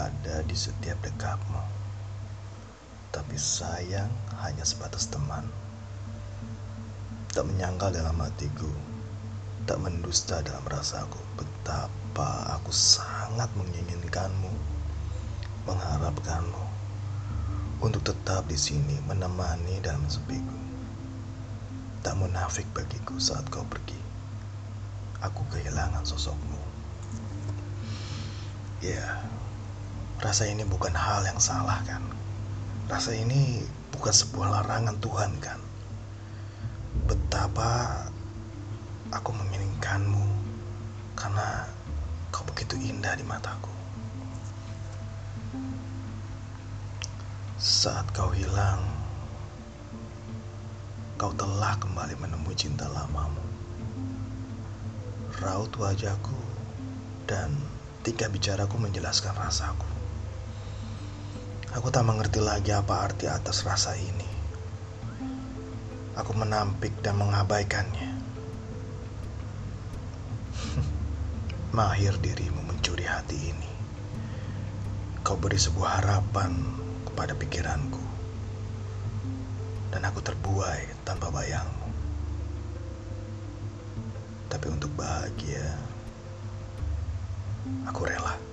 ada di setiap dekapmu. Tapi sayang hanya sebatas teman. Tak menyangkal dalam hatiku, tak mendusta dalam rasaku betapa aku sangat menginginkanmu, mengharapkanmu untuk tetap di sini menemani dalam sepiku. Tak munafik bagiku saat kau pergi. Aku kehilangan sosokmu. Ya, rasa ini bukan hal yang salah kan? Rasa ini bukan sebuah larangan Tuhan kan? Betapa aku menginginkanmu karena kau begitu indah di mataku. Saat kau hilang, kau telah kembali menemui cinta lamamu. Raut wajahku dan Tingkah bicaraku menjelaskan rasaku. Aku tak mengerti lagi apa arti atas rasa ini. Aku menampik dan mengabaikannya. Mahir dirimu mencuri hati ini. Kau beri sebuah harapan kepada pikiranku. Dan aku terbuai tanpa bayangmu. Tapi untuk bahagia, Aku rela.